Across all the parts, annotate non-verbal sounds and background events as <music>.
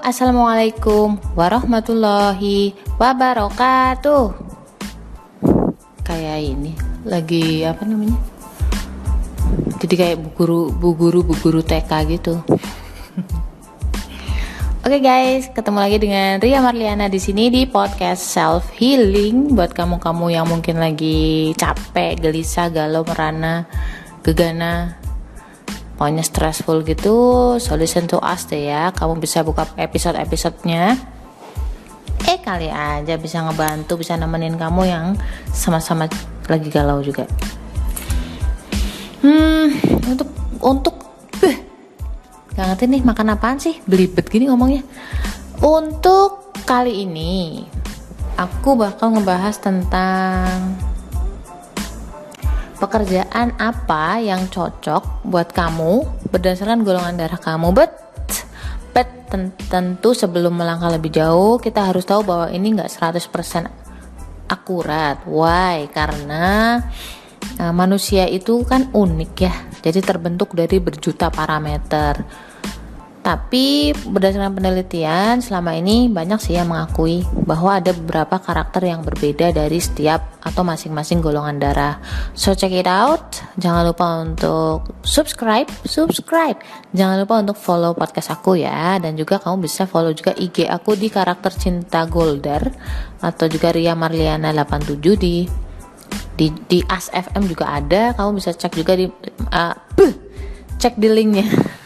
assalamualaikum warahmatullahi wabarakatuh. Kayak ini lagi apa namanya? Jadi kayak bu guru bu guru bu guru TK gitu. <laughs> Oke okay guys, ketemu lagi dengan Ria Marliana di sini di podcast self healing buat kamu-kamu yang mungkin lagi capek, gelisah, galau, merana, gegana, pokoknya stressful gitu so listen to us deh ya. Kamu bisa buka episode-episodenya. Eh kali aja bisa ngebantu bisa nemenin kamu yang sama-sama lagi galau juga. Hmm untuk untuk beh gak ngerti nih makan apaan sih? Belibet gini ngomongnya. Untuk kali ini aku bakal ngebahas tentang pekerjaan apa yang cocok buat kamu berdasarkan golongan darah kamu? But but tentu sebelum melangkah lebih jauh kita harus tahu bahwa ini nggak 100% akurat. Why? Karena uh, manusia itu kan unik ya. Jadi terbentuk dari berjuta parameter tapi berdasarkan penelitian selama ini banyak sih yang mengakui bahwa ada beberapa karakter yang berbeda dari setiap atau masing-masing golongan darah. So check it out. Jangan lupa untuk subscribe, subscribe. Jangan lupa untuk follow podcast aku ya dan juga kamu bisa follow juga IG aku di karakter cinta Golder atau juga Ria Marliana 87 di di di As FM juga ada. Kamu bisa cek juga di uh, <clears throat> cek di linknya. <laughs>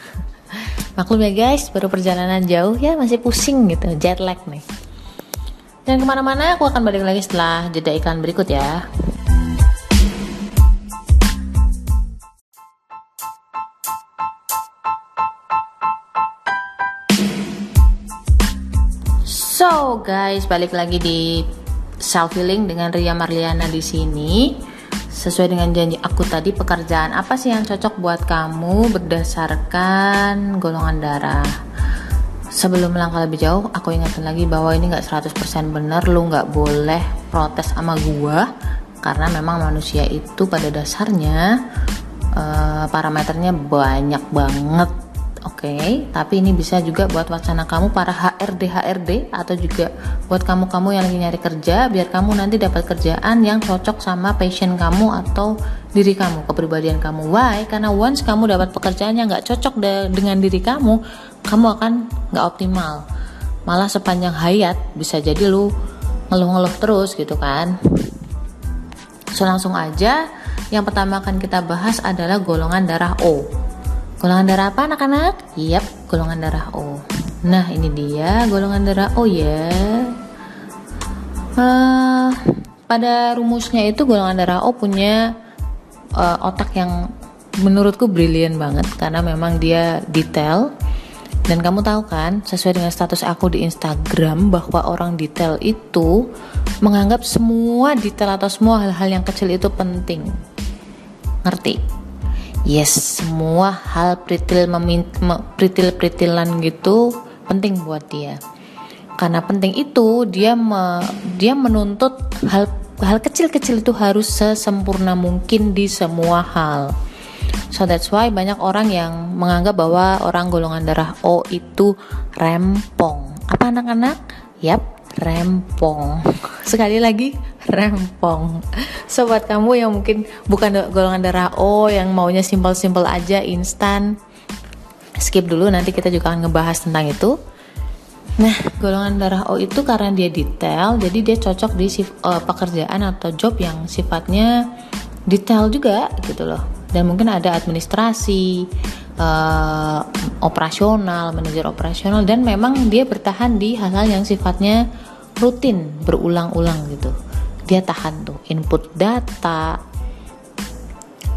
Maklum ya guys, baru perjalanan jauh ya masih pusing gitu, jet lag nih. Dan ke mana-mana aku akan balik lagi setelah jeda iklan berikut ya. So guys, balik lagi di self healing dengan Ria Marliana di sini sesuai dengan janji aku tadi pekerjaan apa sih yang cocok buat kamu berdasarkan golongan darah? Sebelum melangkah lebih jauh aku ingatkan lagi bahwa ini gak 100% bener lu gak boleh protes sama gua karena memang manusia itu pada dasarnya uh, parameternya banyak banget Oke, okay, tapi ini bisa juga buat wacana kamu para HRD HRD atau juga buat kamu-kamu yang lagi nyari kerja biar kamu nanti dapat kerjaan yang cocok sama passion kamu atau diri kamu, kepribadian kamu. Why? Karena once kamu dapat pekerjaan yang nggak cocok de dengan diri kamu, kamu akan nggak optimal. Malah sepanjang hayat bisa jadi lu ngeluh-ngeluh terus gitu kan. So langsung aja, yang pertama akan kita bahas adalah golongan darah O. Golongan darah apa anak-anak? Yap, golongan darah O. Nah, ini dia golongan darah O ya. Uh, pada rumusnya itu golongan darah O punya uh, otak yang menurutku brilian banget karena memang dia detail dan kamu tahu kan sesuai dengan status aku di Instagram bahwa orang detail itu menganggap semua detail atau semua hal-hal yang kecil itu penting ngerti yes semua hal pritil pritil pritilan gitu penting buat dia. Karena penting itu dia me, dia menuntut hal hal kecil-kecil itu harus sesempurna mungkin di semua hal. So that's why banyak orang yang menganggap bahwa orang golongan darah O itu rempong. Apa anak-anak? Yap rempong. <laughs> Sekali lagi rempong. Sobat kamu yang mungkin bukan golongan darah O yang maunya simpel-simpel aja instan. Skip dulu nanti kita juga akan ngebahas tentang itu. Nah, golongan darah O itu karena dia detail, jadi dia cocok di uh, pekerjaan atau job yang sifatnya detail juga gitu loh. Dan mungkin ada administrasi, uh, operasional, manajer operasional dan memang dia bertahan di hal-hal yang sifatnya rutin berulang-ulang gitu. Dia tahan tuh input data,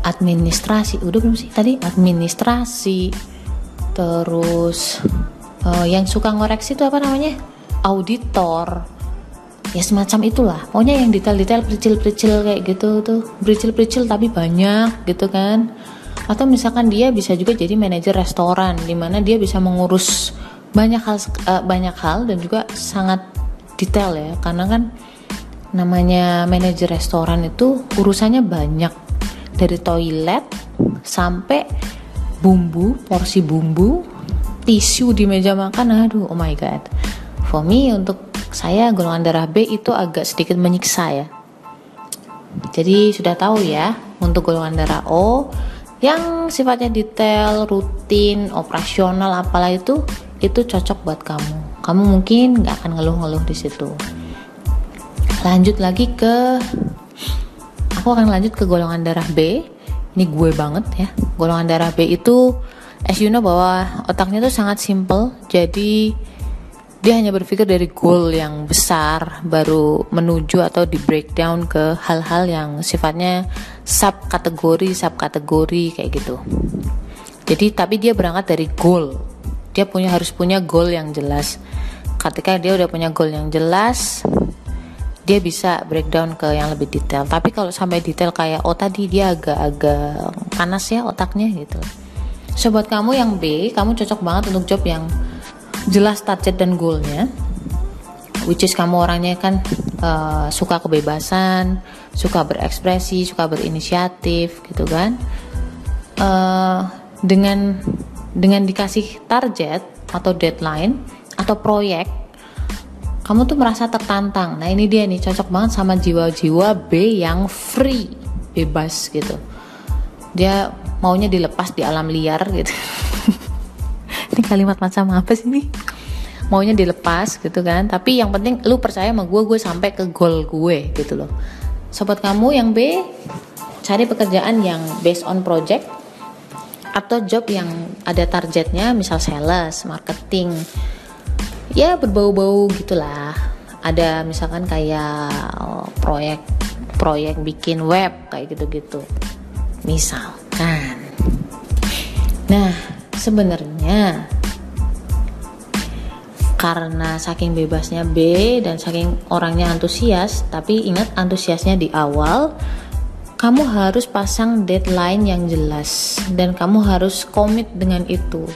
administrasi, udah belum sih tadi administrasi, terus uh, yang suka ngoreksi itu apa namanya? auditor. Ya semacam itulah. Pokoknya yang detail-detail pericil-pericil kayak gitu tuh, pericil-pericil tapi banyak gitu kan atau misalkan dia bisa juga jadi manajer restoran di mana dia bisa mengurus banyak hal uh, banyak hal dan juga sangat detail ya karena kan namanya manajer restoran itu urusannya banyak. Dari toilet sampai bumbu porsi bumbu tisu di meja makan aduh oh my god. For me untuk saya golongan darah B itu agak sedikit menyiksa ya. Jadi sudah tahu ya untuk golongan darah O yang sifatnya detail, rutin, operasional apalah itu itu cocok buat kamu. Kamu mungkin nggak akan ngeluh-ngeluh di situ. Lanjut lagi ke aku akan lanjut ke golongan darah B. Ini gue banget ya. Golongan darah B itu as you know bahwa otaknya tuh sangat simple. Jadi dia hanya berpikir dari goal yang besar baru menuju atau di breakdown ke hal-hal yang sifatnya sub kategori sub kategori kayak gitu jadi tapi dia berangkat dari goal dia punya harus punya goal yang jelas ketika dia udah punya goal yang jelas dia bisa breakdown ke yang lebih detail. Tapi kalau sampai detail kayak oh tadi dia agak-agak panas ya otaknya gitu. Sobat kamu yang B kamu cocok banget untuk job yang jelas target dan goalnya which is kamu orangnya kan uh, suka kebebasan suka berekspresi suka berinisiatif gitu kan. Uh, dengan dengan dikasih target atau deadline atau proyek kamu tuh merasa tertantang. Nah ini dia nih cocok banget sama jiwa-jiwa B yang free bebas gitu. Dia maunya dilepas di alam liar gitu. <laughs> Ini kalimat macam apa sih nih? Maunya dilepas gitu kan. Tapi yang penting lu percaya sama gue gue sampai ke goal gue gitu loh. Sobat kamu yang B cari pekerjaan yang based on project atau job yang ada targetnya misal sales marketing ya berbau-bau gitulah. Ada misalkan kayak proyek proyek bikin web kayak gitu-gitu. Misalkan. Nah sebenarnya karena saking bebasnya B dan saking orangnya antusias tapi ingat antusiasnya di awal kamu harus pasang deadline yang jelas dan kamu harus komit dengan itu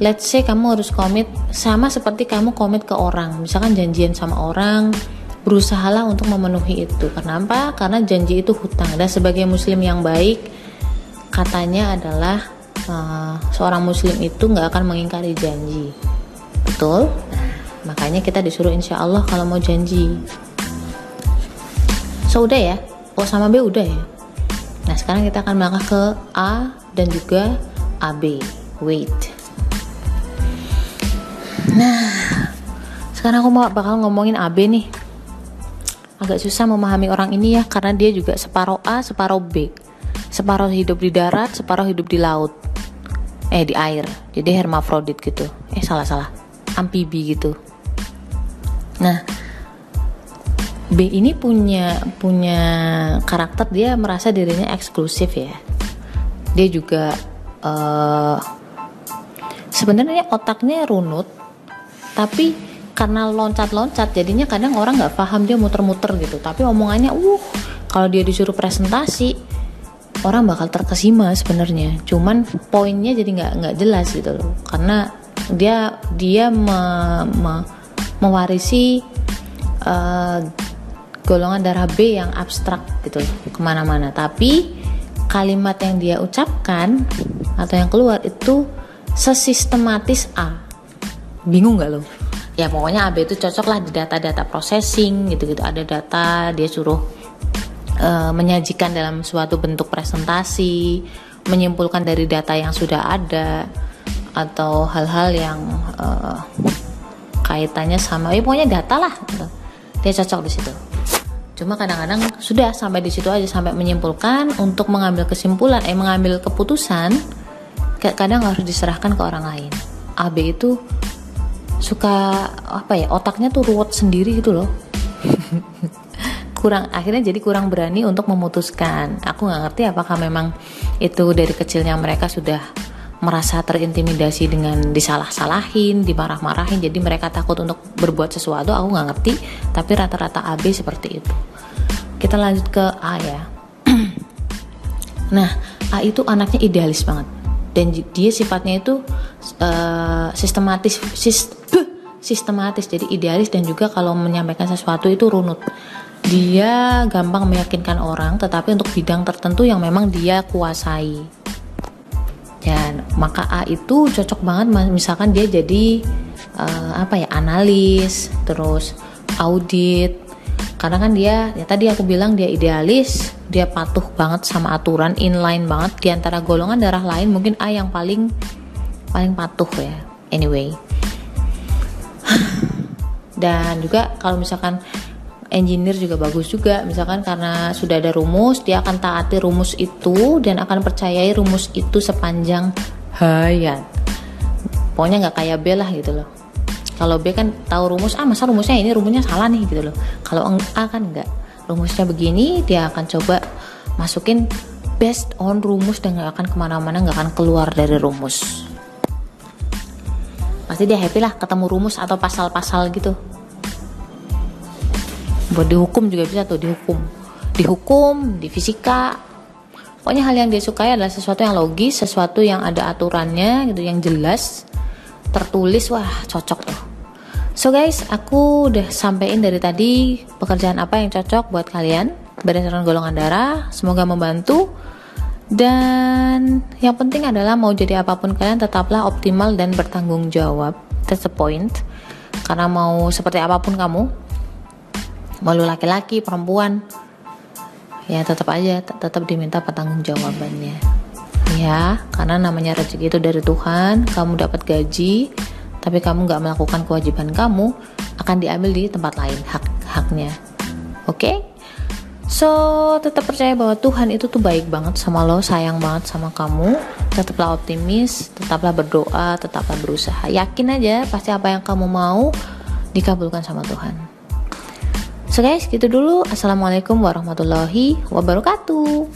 let's say kamu harus komit sama seperti kamu komit ke orang. Misalkan janjian sama orang berusahalah untuk memenuhi itu. Kenapa? Karena janji itu hutang. Dan sebagai muslim yang baik katanya adalah uh, seorang muslim itu nggak akan mengingkari janji. Betul? Makanya kita disuruh insya Allah kalau mau janji. So udah ya? O sama B udah ya? Nah sekarang kita akan melangkah ke A dan juga AB wait nah sekarang aku mau bakal ngomongin AB nih. Agak susah memahami orang ini ya karena dia juga separuh A separuh B. Separuh hidup di darat separuh hidup di laut. Eh di air. Jadi hermafrodit gitu. Eh salah salah. Amfibi gitu. Nah B ini punya punya karakter dia merasa dirinya eksklusif ya. Dia juga uh, sebenarnya otaknya runut tapi karena loncat-loncat jadinya kadang orang nggak paham dia muter-muter gitu. Tapi omongannya uh kalau dia disuruh presentasi orang bakal terkesima sebenarnya. Cuman poinnya jadi nggak nggak jelas gitu loh. Karena dia dia me, me, mewarisi uh, golongan darah B yang abstrak gitu ke mana-mana. Tapi kalimat yang dia ucapkan atau yang keluar itu sesistematis A bingung nggak lo ya pokoknya AB itu cocok lah di data-data processing gitu-gitu ada data dia suruh uh, menyajikan dalam suatu bentuk presentasi, menyimpulkan dari data yang sudah ada atau hal-hal yang uh, kaitannya sama, ya pokoknya data lah, gitu. dia cocok di situ. Cuma kadang-kadang sudah sampai di situ aja sampai menyimpulkan untuk mengambil kesimpulan, eh mengambil keputusan, kadang harus diserahkan ke orang lain. AB itu suka apa ya otaknya tuh ruwet sendiri gitu loh <laughs> kurang akhirnya jadi kurang berani untuk memutuskan aku nggak ngerti apakah memang itu dari kecilnya mereka sudah merasa terintimidasi dengan disalah-salahin, dimarah-marahin, jadi mereka takut untuk berbuat sesuatu. Aku nggak ngerti, tapi rata-rata AB seperti itu. Kita lanjut ke A ya. <clears throat> nah, A itu anaknya idealis banget, dan dia sifatnya itu uh, sistematis, sistematis, jadi idealis dan juga kalau menyampaikan sesuatu itu runut. Dia gampang meyakinkan orang tetapi untuk bidang tertentu yang memang dia kuasai. Dan maka A itu cocok banget misalkan dia jadi uh, apa ya analis terus audit. Karena kan dia ya tadi aku bilang dia idealis dia patuh banget sama aturan inline banget. Di antara golongan darah lain mungkin A yang paling paling patuh ya. Anyway <laughs> dan juga kalau misalkan engineer juga bagus juga. Misalkan karena sudah ada rumus dia akan taati rumus itu dan akan percayai rumus itu sepanjang hayat. Pokoknya nggak kayak B lah gitu loh. Kalau B kan tahu rumus ah masa rumusnya ini? Rumusnya salah nih gitu loh. Kalau A kan nggak. Rumusnya begini dia akan coba masukin based on rumus dan nggak akan ke mana-mana nggak akan keluar dari rumus pasti dia happy lah ketemu rumus atau pasal-pasal gitu. Buat dihukum juga bisa tuh dihukum. Dihukum di fisika pokoknya hal yang dia sukai adalah sesuatu yang logis sesuatu yang ada aturannya gitu yang jelas tertulis wah cocok tuh. So guys aku udah sampein dari tadi pekerjaan apa yang cocok buat kalian berdasarkan golongan darah. Semoga membantu dan yang penting adalah mau jadi apa pun kalian tetaplah optimal dan bertanggung jawab. That's the point. Karena mau seperti apa pun kamu mau laki-laki perempuan ya tetap aja tetap diminta pertanggungjawabannya ya karena namanya rezeki itu dari Tuhan kamu dapat gaji tapi kamu nggak melakukan kewajiban kamu akan diambil di tempat lain hak haknya oke? okay? So, tetap percaya bahwa Tuhan itu tuh baik banget sama lo, sayang banget sama kamu. Tetaplah optimis, tetaplah berdoa, tetaplah berusaha. Yakin aja pasti apa yang kamu mau dikabulkan sama Tuhan. So guys, gitu dulu. Assalamualaikum warahmatullahi wabarakatuh.